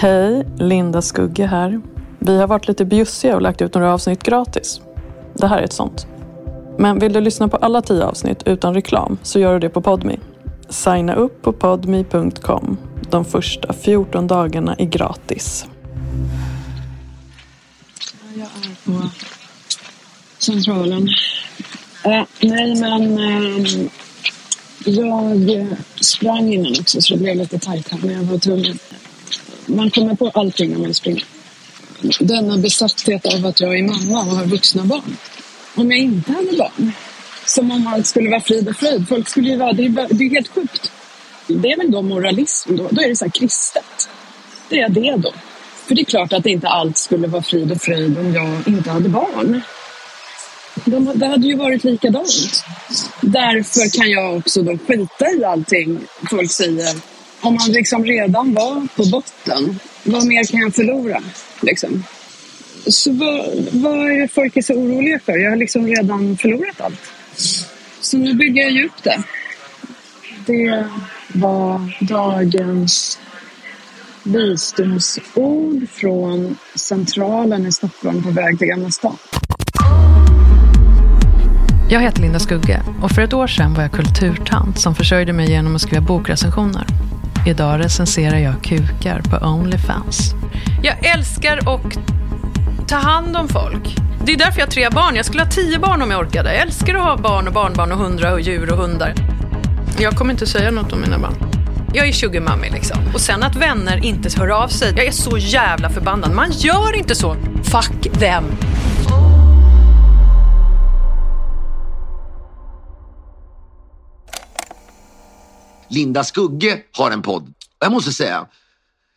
Hej, Linda Skugge här. Vi har varit lite bjussiga och lagt ut några avsnitt gratis. Det här är ett sånt. Men vill du lyssna på alla tio avsnitt utan reklam så gör du det på Podmi. Signa upp på podmi.com. De första 14 dagarna är gratis. Jag är på Centralen. Äh, nej, men äh, jag sprang innan också så det blev lite tajt här. Men jag var tvungen. Man kommer på allting när man springer. Denna besatthet av att jag är mamma och har vuxna barn. Om jag inte hade barn, som om allt skulle vara frid och fröjd. Folk skulle ju vara, det är, det är helt sjukt. Det är väl då moralism då? Då är det så här kristet. Det är det då. För det är klart att inte allt skulle vara frid och fröjd om jag inte hade barn. De, det hade ju varit likadant. Därför kan jag också då skita i allting folk säger. Om man liksom redan var på botten, vad mer kan jag förlora? Liksom. Så vad, vad är det folk är så oroliga för? Jag har liksom redan förlorat allt. Så nu bygger jag ju upp det. Det var dagens visdomsord från Centralen i Stockholm på väg till Gamla stan. Jag heter Linda Skugge och för ett år sedan var jag kulturtant som försörjde mig genom att skriva bokrecensioner. Idag recenserar jag kukar på Onlyfans. Jag älskar att ta hand om folk. Det är därför jag har tre barn. Jag skulle ha tio barn om jag orkade. Jag älskar att ha barn och barnbarn och hundra och djur och hundar. Jag kommer inte säga något om mina barn. Jag är sugarmummy liksom. Och sen att vänner inte hör av sig. Jag är så jävla förbannad. Man gör inte så. Fuck them. Linda Skugge har en podd. Jag måste säga,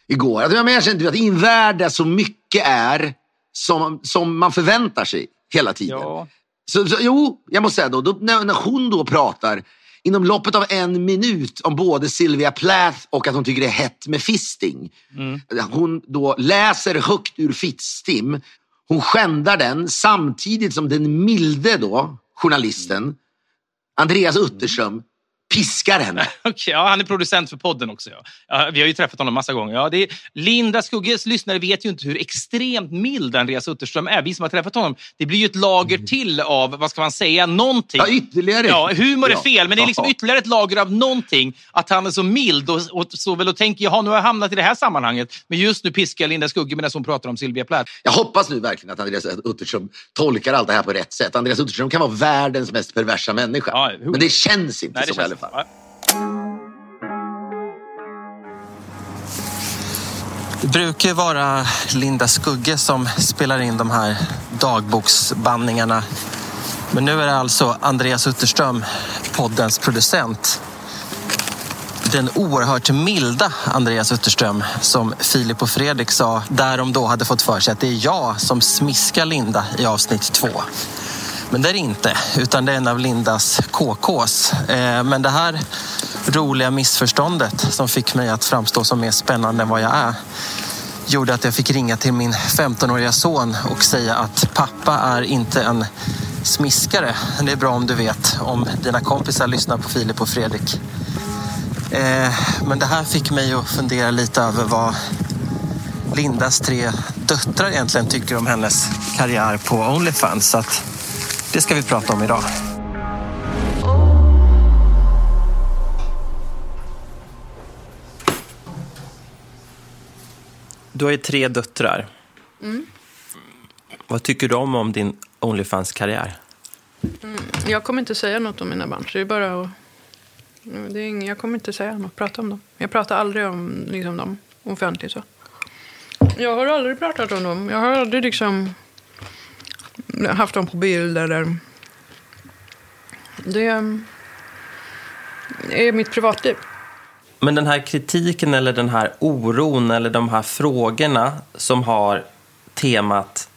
igår, att jag men jag kände att i en värld där så mycket är som, som man förväntar sig hela tiden. Ja. Så, så, jo, jag måste säga då, då när, när hon då pratar inom loppet av en minut om både Sylvia Plath och att hon tycker det är hett med fisting. Hon då läser högt ur Fittstim. Hon skändar den samtidigt som den milde då, journalisten, Andreas Utterström, piskar henne. Okej, ja, han är producent för podden också. Ja. Ja, vi har ju träffat honom massa gånger. Ja, det är, Linda Skugges lyssnare vet ju inte hur extremt mild Andreas Utterström är. Vi som har träffat honom, det blir ju ett lager till av, vad ska man säga, någonting. Ja, ytterligare. Ja, humor är Ja. fel, men det är liksom ytterligare ett lager av någonting. Att han är så mild och, och så väl och tänker, jaha, nu har jag hamnat i det här sammanhanget. Men just nu piskar Linda Skugge medan hon pratar om Sylvia Plath. Jag hoppas nu verkligen att Andreas Utterström tolkar allt det här på rätt sätt. Andreas Utterström kan vara världens mest perversa människa. Ja, men det känns inte Nej, det så känns... fall. Ja. Det brukar vara Linda Skugge som spelar in de här dagboksbandningarna. Men nu är det alltså Andreas Utterström, poddens producent. Den oerhört milda Andreas Utterström som Filip och Fredrik sa där de då hade fått för sig att det är jag som smiskar Linda i avsnitt två. Men det är det inte, utan det är en av Lindas KKs. Eh, men det här roliga missförståndet som fick mig att framstå som mer spännande än vad jag är gjorde att jag fick ringa till min 15-åriga son och säga att pappa är inte en smiskare. Det är bra om du vet om dina kompisar lyssnar på Filip och Fredrik. Eh, men det här fick mig att fundera lite över vad Lindas tre döttrar egentligen tycker om hennes karriär på Onlyfans. Så att det ska vi prata om idag. Du har ju tre döttrar. Vad tycker du om, om din Onlyfans-karriär? Jag kommer inte säga något om mina barn. Så det är bara att... Det är ing, jag kommer inte säga något, prata om dem. Jag pratar aldrig om liksom, dem offentligt. Så. Jag har aldrig pratat om dem. Jag har aldrig liksom haft dem på bild eller... Det är mitt privatliv. Men den här kritiken eller den här oron eller de här frågorna som har temat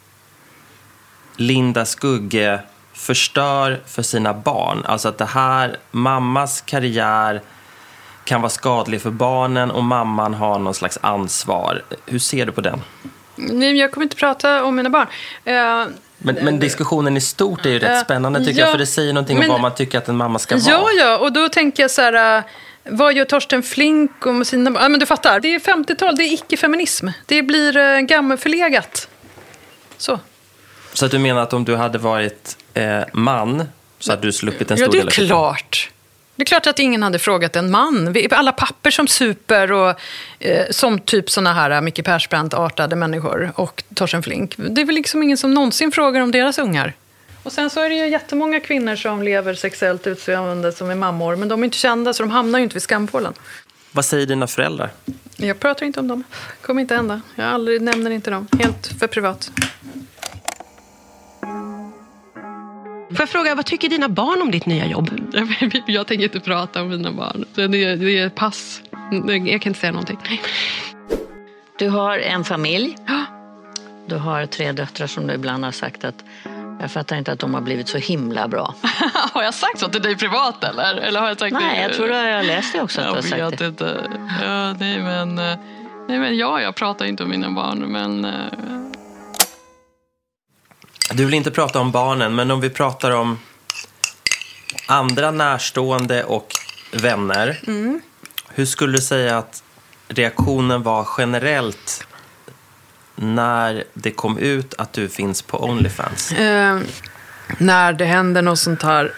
Linda Skugge förstör för sina barn. Alltså att det här, mammas karriär kan vara skadlig för barnen och mamman har någon slags ansvar. Hur ser du på den? Nej, jag kommer inte prata om mina barn. Men, men diskussionen i stort är ju rätt spännande tycker ja, jag, för det säger någonting men- om vad man tycker att en mamma ska vara. Ja, ja, och då tänker jag så här... Vad gör Torsten Flink om sina... Ja, men du fattar. Det är 50-tal, det är icke-feminism. Det blir eh, gammelförlegat. Så. Så att du menar att om du hade varit eh, man så hade du sluppit en Ja, stor det är del av klart. Det är klart att ingen hade frågat en man. Alla papper som super och eh, som typ såna här eh, Micke Persbrandt-artade människor och Torsten Flink. Det är väl liksom ingen som någonsin frågar om deras ungar. Och sen så är det ju jättemånga kvinnor som lever sexuellt utsvävande som är mammor. Men de är inte kända så de hamnar ju inte vid skampålen. Vad säger dina föräldrar? Jag pratar inte om dem. kommer inte hända. Jag aldrig nämner inte dem. Helt för privat. Får jag fråga, vad tycker dina barn om ditt nya jobb? Jag tänker inte prata om mina barn. Det är, det är pass. Jag kan inte säga någonting. Du har en familj. Du har tre döttrar som du ibland har sagt att jag fattar inte att de har blivit så himla bra. har jag sagt så till dig privat eller? eller har jag sagt Nej, det? jag tror att jag läste det också att du har Jag sagt vet det. inte. Ja, nej, men, eh, nej, men ja, jag pratar inte om mina barn. Men eh, du vill inte prata om barnen, men om vi pratar om andra närstående och vänner. Hur skulle du säga att reaktionen var generellt när det kom ut att du finns på Onlyfans? Eh, när det händer något sånt här,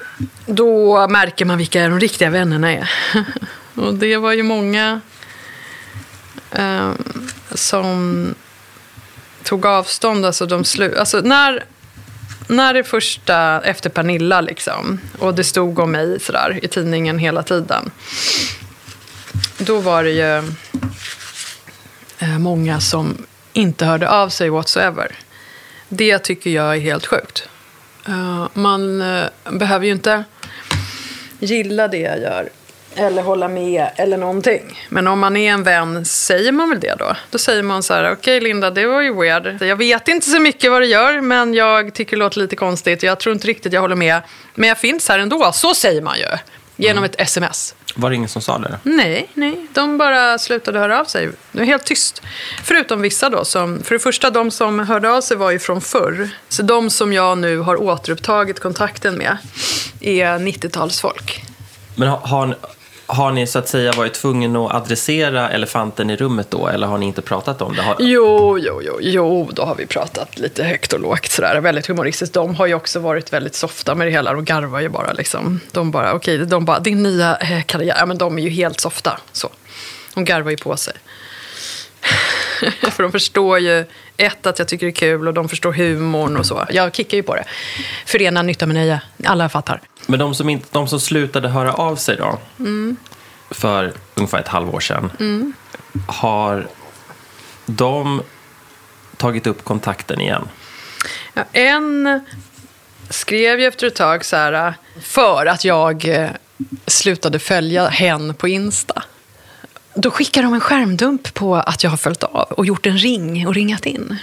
då märker man vilka de riktiga vännerna är. och det var ju många eh, som tog avstånd. Alltså de slu- alltså när, när det första, efter Pernilla liksom, och det stod om mig sådär, i tidningen hela tiden. Då var det ju eh, många som inte hörde av sig whatsoever. Det tycker jag är helt sjukt. Eh, man eh, behöver ju inte gilla det jag gör. Eller hålla med eller någonting. Men om man är en vän, säger man väl det då? Då säger man så här, okej Linda, det var ju weird. Jag vet inte så mycket vad du gör, men jag tycker det låter lite konstigt. Jag tror inte riktigt jag håller med. Men jag finns här ändå. Så säger man ju. Genom ett sms. Var det ingen som sa det? Nej, nej. De bara slutade höra av sig. Det var helt tyst. Förutom vissa då. Som, för det första, de som hörde av sig var ju från förr. Så de som jag nu har återupptagit kontakten med är 90-talsfolk. Men har, har, har ni så att säga varit tvungen att adressera elefanten i rummet då? Eller har ni inte pratat om det? Har, Jo, jo, jo, jo, då har vi pratat lite högt och lågt sådär. Väldigt humoristiskt. De har ju också varit väldigt softa med det hela. De garvar ju bara liksom. De bara, okej, de bara, din nya eh, karriär. Ja, men de är ju helt softa. Så. De garvar ju på sig. För de förstår ju, ett, att jag tycker det är kul och de förstår humorn och så. Jag kickar ju på det. Förena nytta med nöje. Alla fattar. Men de som, inte, de som slutade höra av sig då? Mm. För ungefär ett halvår sedan. Har de tagit upp kontakten igen? Ja, en skrev ju efter ett tag så här, för att jag eh, slutade följa hen på Insta. Då skickar de en skärmdump på att jag har följt av och gjort en ring och ringat in.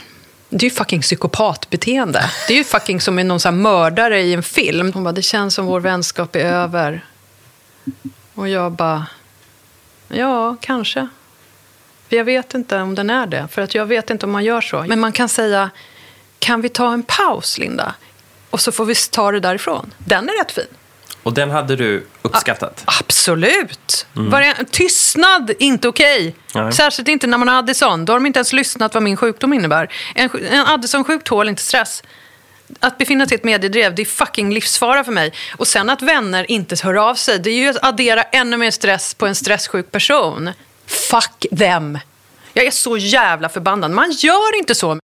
Det är ju fucking psykopatbeteende. Det är ju fucking som en någon mördare i en film. Hon bara, det känns som vår vänskap är över. Och jag bara, ja, kanske. För jag vet inte om den är det. För att jag vet inte om man gör så. Men man kan säga, kan vi ta en paus, Linda? Och så får vi ta det därifrån. Den är rätt fin. Och den hade du uppskattat? Absolut! Var tystnad, inte okej. Nej. Särskilt inte när man har Addison. Då har de inte ens lyssnat vad min sjukdom innebär. En, en Addison-sjuk tål inte stress. Att befinna sig i ett mediedrev, det är fucking livsfara för mig. Och sen att vänner inte hör av sig, det är ju att addera ännu mer stress på en stresssjuk person. Fuck them! Jag är så jävla förbannad. Man gör inte så.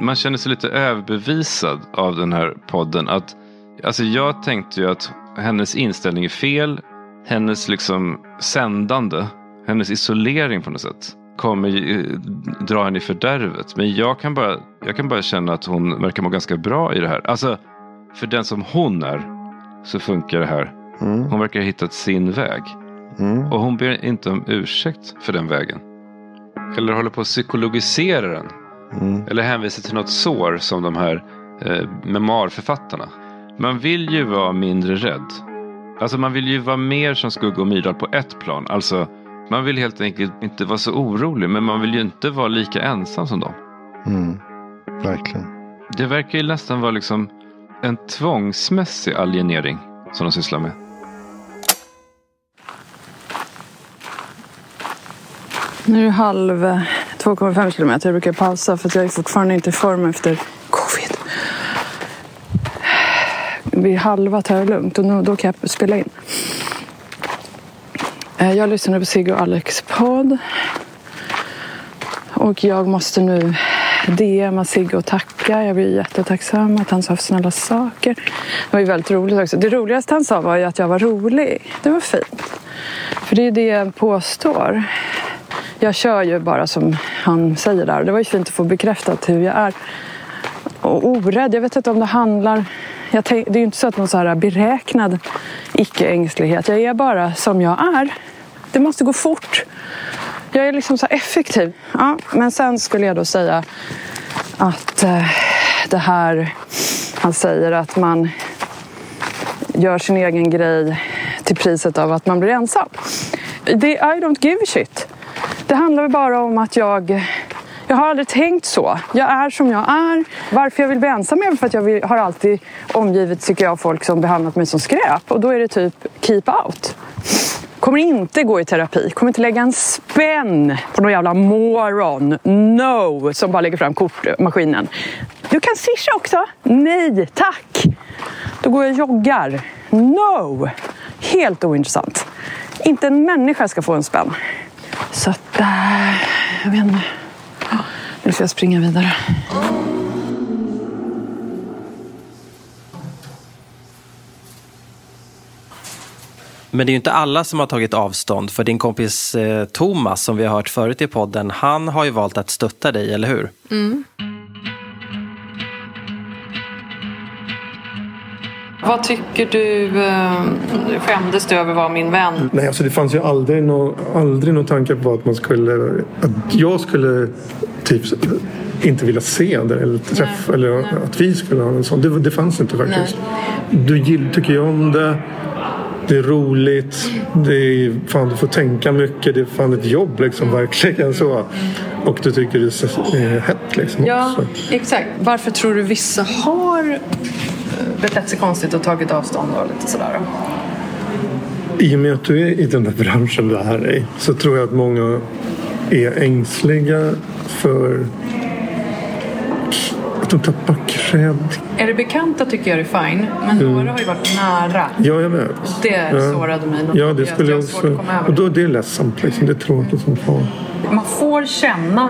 Man känner sig lite överbevisad av den här podden. Att, alltså jag tänkte ju att hennes inställning är fel. Hennes liksom sändande, hennes isolering på något sätt kommer ju, eh, dra henne i fördärvet. Men jag kan, bara, jag kan bara känna att hon verkar må ganska bra i det här. Alltså, för den som hon är så funkar det här. Hon verkar ha hittat sin väg. Och hon ber inte om ursäkt för den vägen. Eller håller på att psykologisera den. Eller hänvisar till något sår som de här eh, memoarförfattarna. Man vill ju vara mindre rädd. Alltså man vill ju vara mer som Skugga och Myrdal på ett plan. Alltså man vill helt enkelt inte vara så orolig. Men man vill ju inte vara lika ensam som dem. Mm. Verkligen. Det verkar ju nästan vara liksom en tvångsmässig alienering som de sysslar med. Nu är det halv 2,5 kilometer. Jag brukar pausa för att jag är fortfarande inte i form efter covid. Vid halva tar jag lugnt och nu, då kan jag spela in. Eh, jag lyssnade på Sigge och Alex podd. Och jag måste nu DMa Sigge och tacka. Jag blir jättetacksam att han sa för snälla saker. Det var ju väldigt roligt också. Det roligaste han sa var ju att jag var rolig. Det var fint. För det är ju det jag påstår. Jag kör ju bara som han säger där. Det var ju fint att få bekräftat hur jag är. Och orädd. Jag vet inte om det handlar... Jag tänk, det är ju inte så att någon så här beräknad icke-ängslighet. Jag är bara som jag är. Det måste gå fort. Jag är liksom så här effektiv. Ja, men sen skulle jag då säga att eh, det här... Han säger att man gör sin egen grej till priset av att man blir ensam. Det, I don't give a shit. Det handlar väl bara om att jag... Jag har aldrig tänkt så. Jag är som jag är. Varför jag vill bli ensam är för att jag vill, har alltid omgivit, tycker jag, folk som behandlat mig som skräp. Och då är det typ keep out. Kommer inte gå i terapi. Kommer inte lägga en spänn på någon jävla moron. No! Som bara lägger fram kortmaskinen. Du kan swisha också. Nej, tack! Då går jag och joggar. No! Helt ointressant. Inte en människa ska få en spänn. Så att, äh, jag vet inte. Nu ska jag springa vidare. Men det är ju inte alla som har tagit avstånd. För din kompis eh, Thomas, som vi har hört förut i podden, han har ju valt att stötta dig, eller hur? Mm. Vad tycker du? eh, Skämdes du över att vara min vän? Nej, alltså det fanns ju aldrig någon aldrig någon tanke på att man skulle... Att jag skulle typ inte vilja se det eller träffa eller att vi skulle ha en sån. Det, det fanns inte faktiskt. Du gill, tycker jag om det. Det är roligt. Det är, fan, du får tänka mycket. Det är fan ett jobb liksom, verkligen så. Och du tycker det är hett liksom Ja, också. exakt. Varför tror du vissa har eh, betett sig konstigt och tagit avstånd och lite sådär? I och med att du är i den där branschen du är i så tror jag att många är ängsliga för att de tappar cred. Är det bekanta tycker jag det är fine, men några har ju varit nära. Ja, jag vet. Det sårade mig. Ja, det Jag- skulle jag jag att också. Och då är det ledsamt. Liksom. Det är tråkigt som fan. Man får känna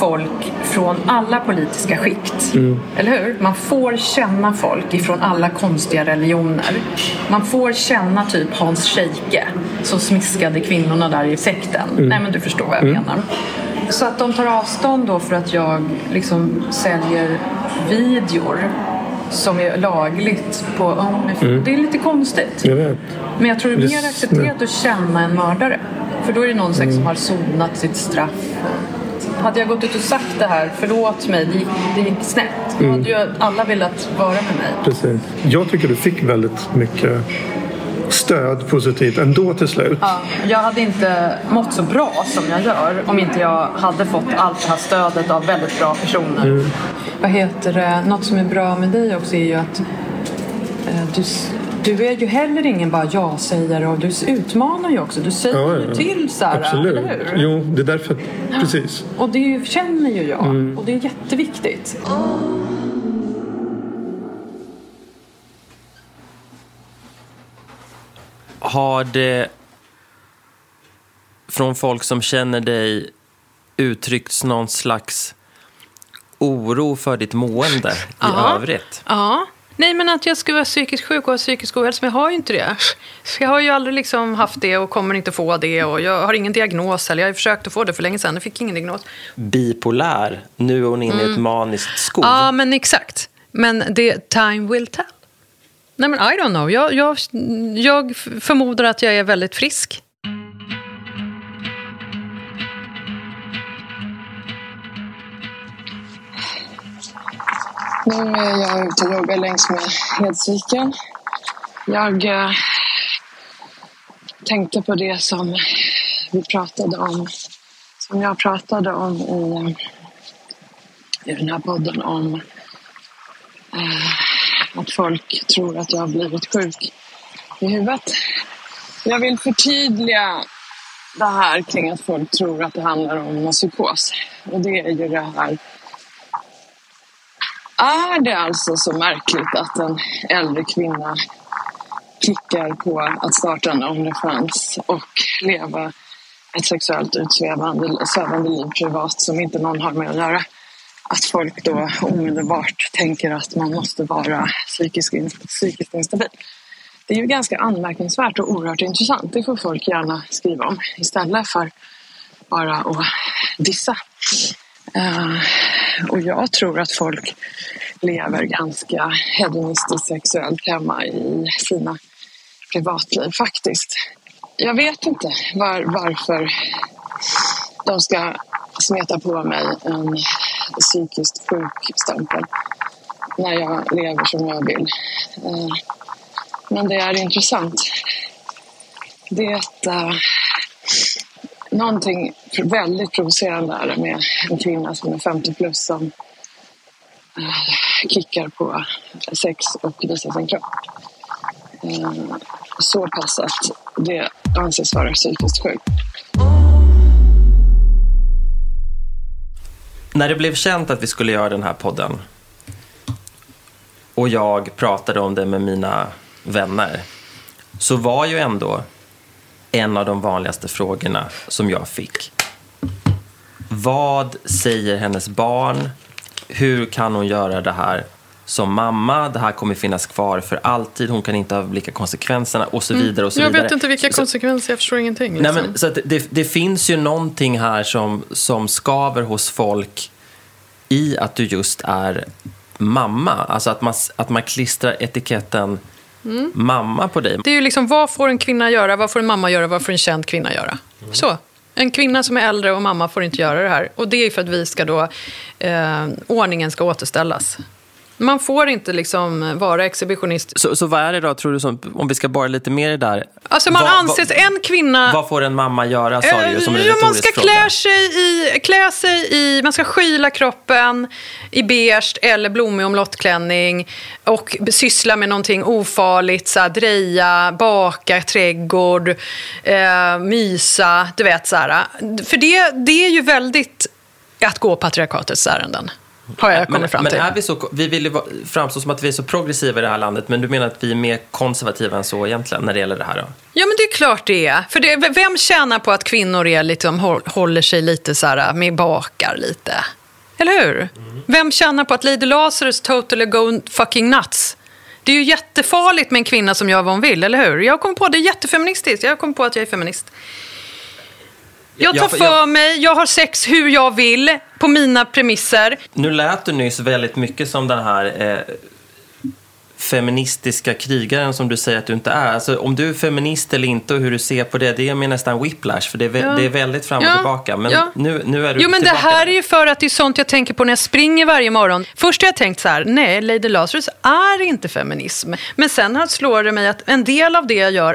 folk från alla politiska skikt. Eller hur? Man får känna folk ifrån alla konstiga religioner. Man får känna typ Hans Scheike som smiskade kvinnorna där i sekten. Nej men du förstår vad jag menar. Så att de tar avstånd då för att jag liksom säljer videor som är lagligt på OnlyFans. Det är lite konstigt. Jag vet. Men jag tror det är mer accepterat att känna en mördare. För då är det någon sex som har sonat sitt straff. Hade jag gått ut och sagt det här, förlåt mig, det gick, det gick snett. Då hade ju alla velat vara med mig. Precis. Jag tycker du fick väldigt mycket stöd positivt ändå till slut. Ja, jag hade inte mått så bra som jag gör om inte jag hade fått allt det här stödet av väldigt bra personer. Vad heter det? Något som är bra med dig också är ju att eh, du, du är ju heller ingen bara ja-sägare och du utmanar ju också. Du säger Ja, ja. till så här, Absolut. eller hur? Jo, det är därför. Precis. Och det känner ju jag. Och det är jätteviktigt. Har det från folk som känner dig uttryckts någon slags oro för ditt mående i Ja. övrigt? Ja. Nej, men att jag skulle vara psykiskt sjuk och ha psykisk ohälsa, men jag har ju inte det. Jag har ju aldrig liksom haft det och kommer inte få det. Och jag har ingen diagnos heller. Jag har försökt att få det för länge sedan. Jag fick ingen diagnos. Bipolär, nu är hon inne i ett maniskt skov. Ja, men exakt. Men det, time will tell. Nej, men I don't know. Jag, jag, jag förmodar att jag är väldigt frisk. Nu är jag ute och joggar längs med Hedsviken. Jag eh, tänkte på det som vi pratade om, som jag pratade om i, eh, i den här podden om eh, att folk tror att jag har blivit sjuk i huvudet. Jag vill förtydliga det här kring att folk tror att det handlar om en psykos. Och det är ju det här. Är det alltså så märkligt att en äldre kvinna klickar på att starta en Onlyfans och leva ett sexuellt utsvävande liv privat som inte någon har med att göra? Att folk då omedelbart tänker att man måste vara psykiskt, psykiskt instabil. Det är ju ganska anmärkningsvärt och oerhört intressant. Det får folk gärna skriva om istället för bara att dissa. Uh, och jag tror att folk lever ganska hedonistiskt sexuellt hemma i sina privatliv faktiskt. Jag vet inte var, varför de ska smeta på mig en psykiskt sjuk stämpel när jag lever som jag vill. Eh, men det är intressant. Det är ett, uh, någonting väldigt provocerande är det med en kvinna som är 50 plus som uh, kickar på sex och visar sin kropp. Uh, så pass att det anses vara psykiskt sjukt. När det blev känt att vi skulle göra den här podden och jag pratade om det med mina vänner så var ju ändå en av de vanligaste frågorna som jag fick. Vad säger hennes barn? Hur kan hon göra det här som mamma? Det här kommer finnas kvar för alltid. Hon kan inte överblicka konsekvenserna och så mm. vidare. Och så jag vidare. vet inte vilka konsekvenser, jag förstår ingenting. Liksom. Nej, men, så det, det finns ju någonting här som, som skaver hos folk i att du just är mamma. Alltså att man, att man klistrar etiketten mm. mamma på dig. Det är ju liksom, vad får en kvinna göra, vad får en mamma göra, vad får en känd kvinna göra? Mm. Så. En kvinna som är äldre och mamma får inte göra det här. Och det är för att vi ska då, eh, ordningen ska återställas. Man får inte liksom vara exhibitionist. Så, så vad är det då, tror du, som, om vi ska borra lite mer i det där? Alltså man vad, anses, vad, en kvinna... Vad får en mamma göra, sa du, som en ja, Man ska klä sig, i, klä sig i, man ska skyla kroppen i beige eller blommig omlottklänning och syssla med någonting ofarligt, så här, dreja, baka, trädgård, eh, mysa, du vet så här. För det, det är ju väldigt att gå patriarkatets ärenden. Har jag kommit fram till. Men är vi, så, vi vill ju framstå som att vi är så progressiva i det här landet, men du menar att vi är mer konservativa än så egentligen när det gäller det här? Då? Ja, men det är klart det är. För det, vem tjänar på att kvinnor är liksom, håller sig lite så här, med bakar lite? Eller hur? Mm. Vem tjänar på att Lady Lazarus totally go fucking nuts? Det är ju jättefarligt med en kvinna som gör vad hon vill, eller hur? Jag kom på det jättefeministiskt. Jag kom på att jag är feminist. Jag tar för mig, jag har sex hur jag vill, på mina premisser. Nu lät du nyss väldigt mycket som den här eh, feministiska krigaren som du säger att du inte är. Alltså, om du är feminist eller inte och hur du ser på det, det är mer nästan whiplash. För det är, ja. det är väldigt fram och ja. tillbaka. Men ja. nu, nu är du Jo, men det här där. är ju för att det är sånt jag tänker på när jag springer varje morgon. Först har jag tänkt så här, nej, Lady Lazarus är inte feminism. Men sen slår det mig att en del av det jag gör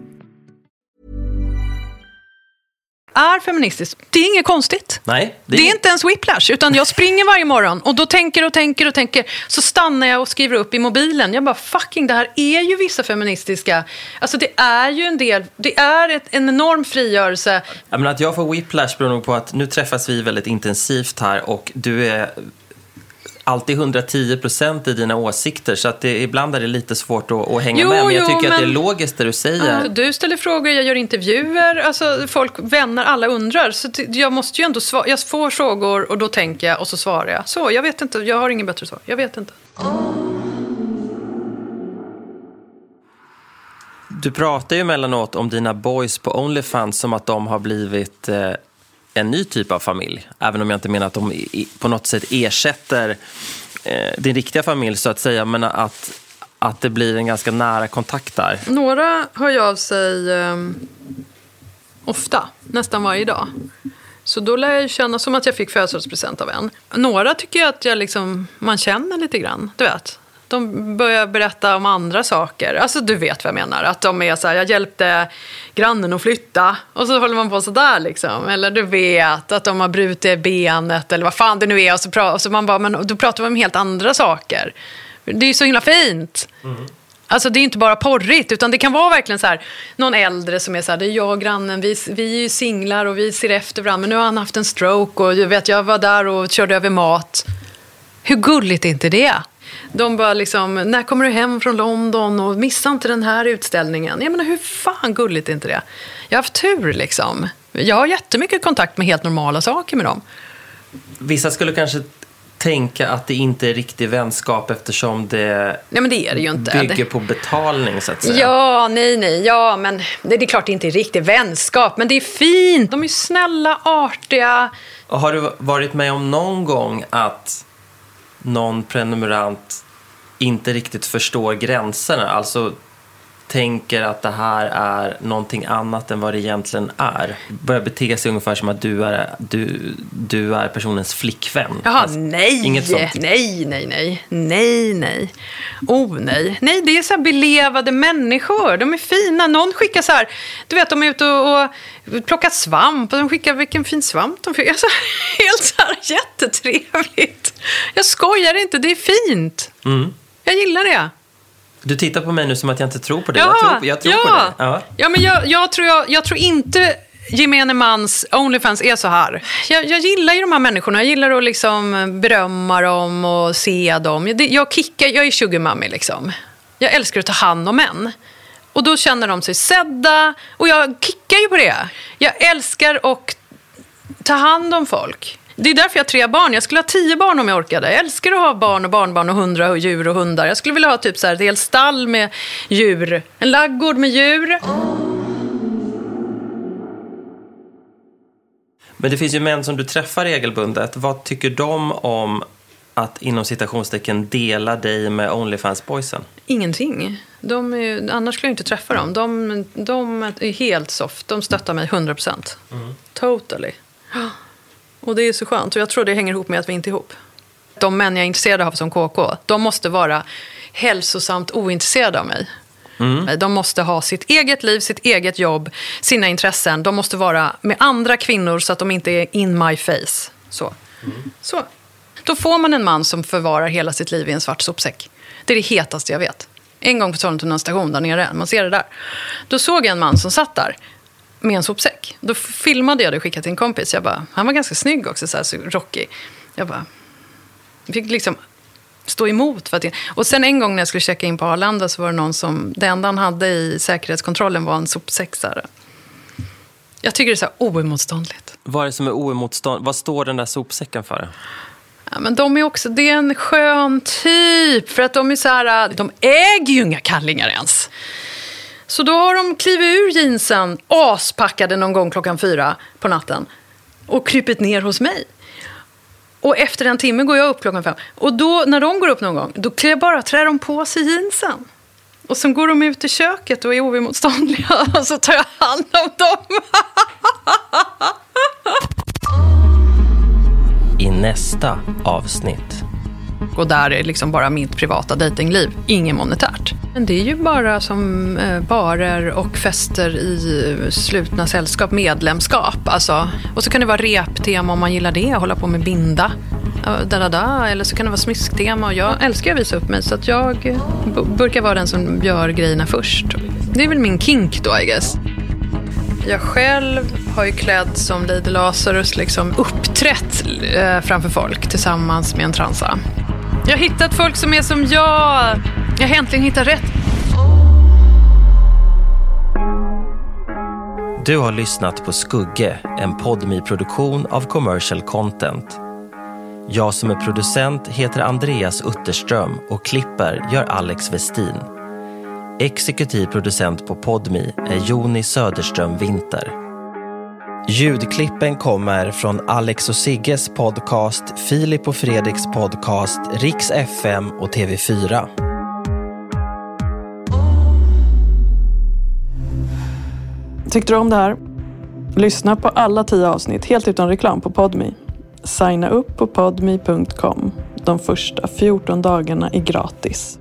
är feministisk. Det är inget konstigt. Nej, det är... det är inte ens whiplash, utan jag springer varje morgon och då tänker och tänker och tänker. Så stannar jag och skriver upp i mobilen. Jag bara, fucking, det här är ju vissa feministiska... Alltså det är ju en del, det är ett, en enorm frigörelse. Jag att jag får whiplash beror nog på att nu träffas vi väldigt intensivt här och du är alltid 110 procent i dina åsikter så att det, ibland är det lite svårt att, att hänga jo, med. Men jag tycker jo, men... att det är logiskt det du säger. du ställer frågor, jag gör intervjuer, alltså folk, vänner, alla undrar. Så jag måste ju ändå svara. Jag får frågor och då tänker jag och så svarar jag. Så, jag vet inte, jag har ingen bättre svar. Jag vet inte. Du pratar ju emellanåt om dina boys på Onlyfans som att de har blivit eh, en ny typ av familj. Även om jag inte menar att de på något sätt ersätter eh, din riktiga familj så att säga, men att, att det blir en ganska nära kontakt där. Några hör ju av sig eh, ofta, nästan varje dag. Så då lär jag känna som att jag fick födelsedagspresent av en. Några tycker jag att jag liksom, man känner lite grann, du vet. De börjar berätta om andra saker. Alltså du vet vad jag menar. Att de är så här, jag hjälpte grannen att flytta. Och så håller man på sådär liksom. Eller du vet att de har brutit benet eller vad fan det nu är. Och så, pra- och så man bara, men då pratar vi om helt andra saker. Det är ju så himla fint. Alltså det är inte bara porrigt, utan det kan vara verkligen så här, någon äldre som är så här, det är jag och grannen, vi, vi är ju singlar och vi ser efter varandra, men nu har han haft en stroke och jag vet, jag var där och körde över mat. Hur gulligt är inte det? De bara liksom, när kommer du hem från London och missa inte den här utställningen. Jag menar, hur fan gulligt är inte det? Jag har haft tur liksom. Jag har jättemycket kontakt med helt normala saker med dem. Vissa skulle kanske tänka att det inte är riktig vänskap eftersom det, Nej, det är det bygger på betalning så att säga. Ja, nej, nej. Ja, men det, är klart det inte är riktig vänskap, men det är fint. De är snälla, artiga. Och har du varit med om någon gång att någon prenumerant inte riktigt förstår gränserna? Alltså tänker att det här är någonting annat än vad det egentligen är. Börjar bete sig ungefär som att du är, du, du är personens flickvän. Jaha, Alltså, nej. Inget sånt. Nej, nej, nej. Nej, nej. Oh, nej. Nej, det är så här belevade människor. De är fina. Någon skickar så här, du vet, de är ute och, och plockar svamp och de skickar vilken fin svamp de fick. Alltså, helt så här jättetrevligt. Jag skojar inte, det är fint. Mm. Jag gillar det. Du tittar på mig nu som att jag inte tror på det. Ja, jag tror, jag tror ja. på det. Ja. Ja, men jag, jag, tror, jag, jag tror inte gemene mans Onlyfans är så här. Jag, jag gillar ju de här människorna. Jag gillar att liksom berömma dem och se dem. Jag, jag kickar, jag är sugarmummy liksom. Jag älskar att ta hand om män. Och då känner de sig sedda. Och jag kickar ju på det. Jag älskar att ta hand om folk. Det är därför jag har tre barn. Jag skulle ha tio barn om jag orkade. Jag älskar att ha barn och barnbarn och hundra och djur och hundar. Jag skulle vilja ha typ så här, ett helt stall med djur. En laggård med djur. Men det finns ju män som du träffar regelbundet. Vad tycker de om att inom citationstecken dela dig med Onlyfans-boysen? Ingenting. De är, annars skulle jag inte träffa dem. De, de är helt soft. De stöttar mig 100 procent. Totally. Och det är så skönt. Och jag tror det hänger ihop med att vi inte är ihop. De män jag är intresserad av som KK, de måste vara hälsosamt ointresserade av mig. De måste ha sitt eget liv, sitt eget jobb, sina intressen. De måste vara med andra kvinnor så att de inte är in my face. Så. så. Då får man en man som förvarar hela sitt liv i en svart sopsäck. Det är det hetaste jag vet. En gång på Sollentuna station där nere, man ser det där. Då såg jag en man som satt där med en sopsäck. Då filmade jag det och skickade till en kompis. Jag bara, han var ganska snygg också, så, här, så rockig. Jag bara, fick liksom stå emot. För att jag... Och sen en gång när jag skulle checka in på Arlanda så var det någon som, det enda han hade i säkerhetskontrollen var en sopsäck. Så här. Jag tycker det är så här oemotståndligt. Vad är det som är oemotstånd? Vad står den där sopsäcken för? Ja, men de är också, det är en skön typ. För att de är så här, de äger ju inga kallingar ens. Så då har de klivit ur jeansen, aspackade någon gång klockan fyra på natten och krypit ner hos mig. Och efter en timme går jag upp klockan fem. Och då, när de går upp någon gång, då klär jag bara, trär de på sig jeansen. Och sen går de ut i köket och är oemotståndliga. Och så tar jag hand om dem. I nästa avsnitt. Och där är liksom bara mitt privata datingliv, inget monetärt. Men det är ju bara som eh, barer och fester i slutna sällskap, medlemskap. Alltså. Och så kan det vara reptema om man gillar det, hålla på med binda. Da, da, da. Eller så kan det vara smisktema. Och jag älskar att visa upp mig, så att jag eh, b- brukar vara den som gör grejerna först. Det är väl min kink då, I guess. Jag själv har ju klädd som Lady Lazarus liksom uppträtt eh, framför folk tillsammans med en transa. Jag har hittat folk som är som jag. Jag har äntligen hittat rätt. Du har lyssnat på Skugge, en podmi-produktion av Commercial Content. Jag som är producent heter Andreas Utterström och klipper gör Alex Westin. Exekutiv producent på Podmi är Joni Söderström Winter. Ljudklippen kommer från Alex och Sigges podcast, Filip och Fredriks podcast, Riks FM och TV4. Tyckte du om det här? Lyssna på alla tio avsnitt helt utan reklam på Podme. Signa upp på podme.com. De första 14 dagarna är gratis.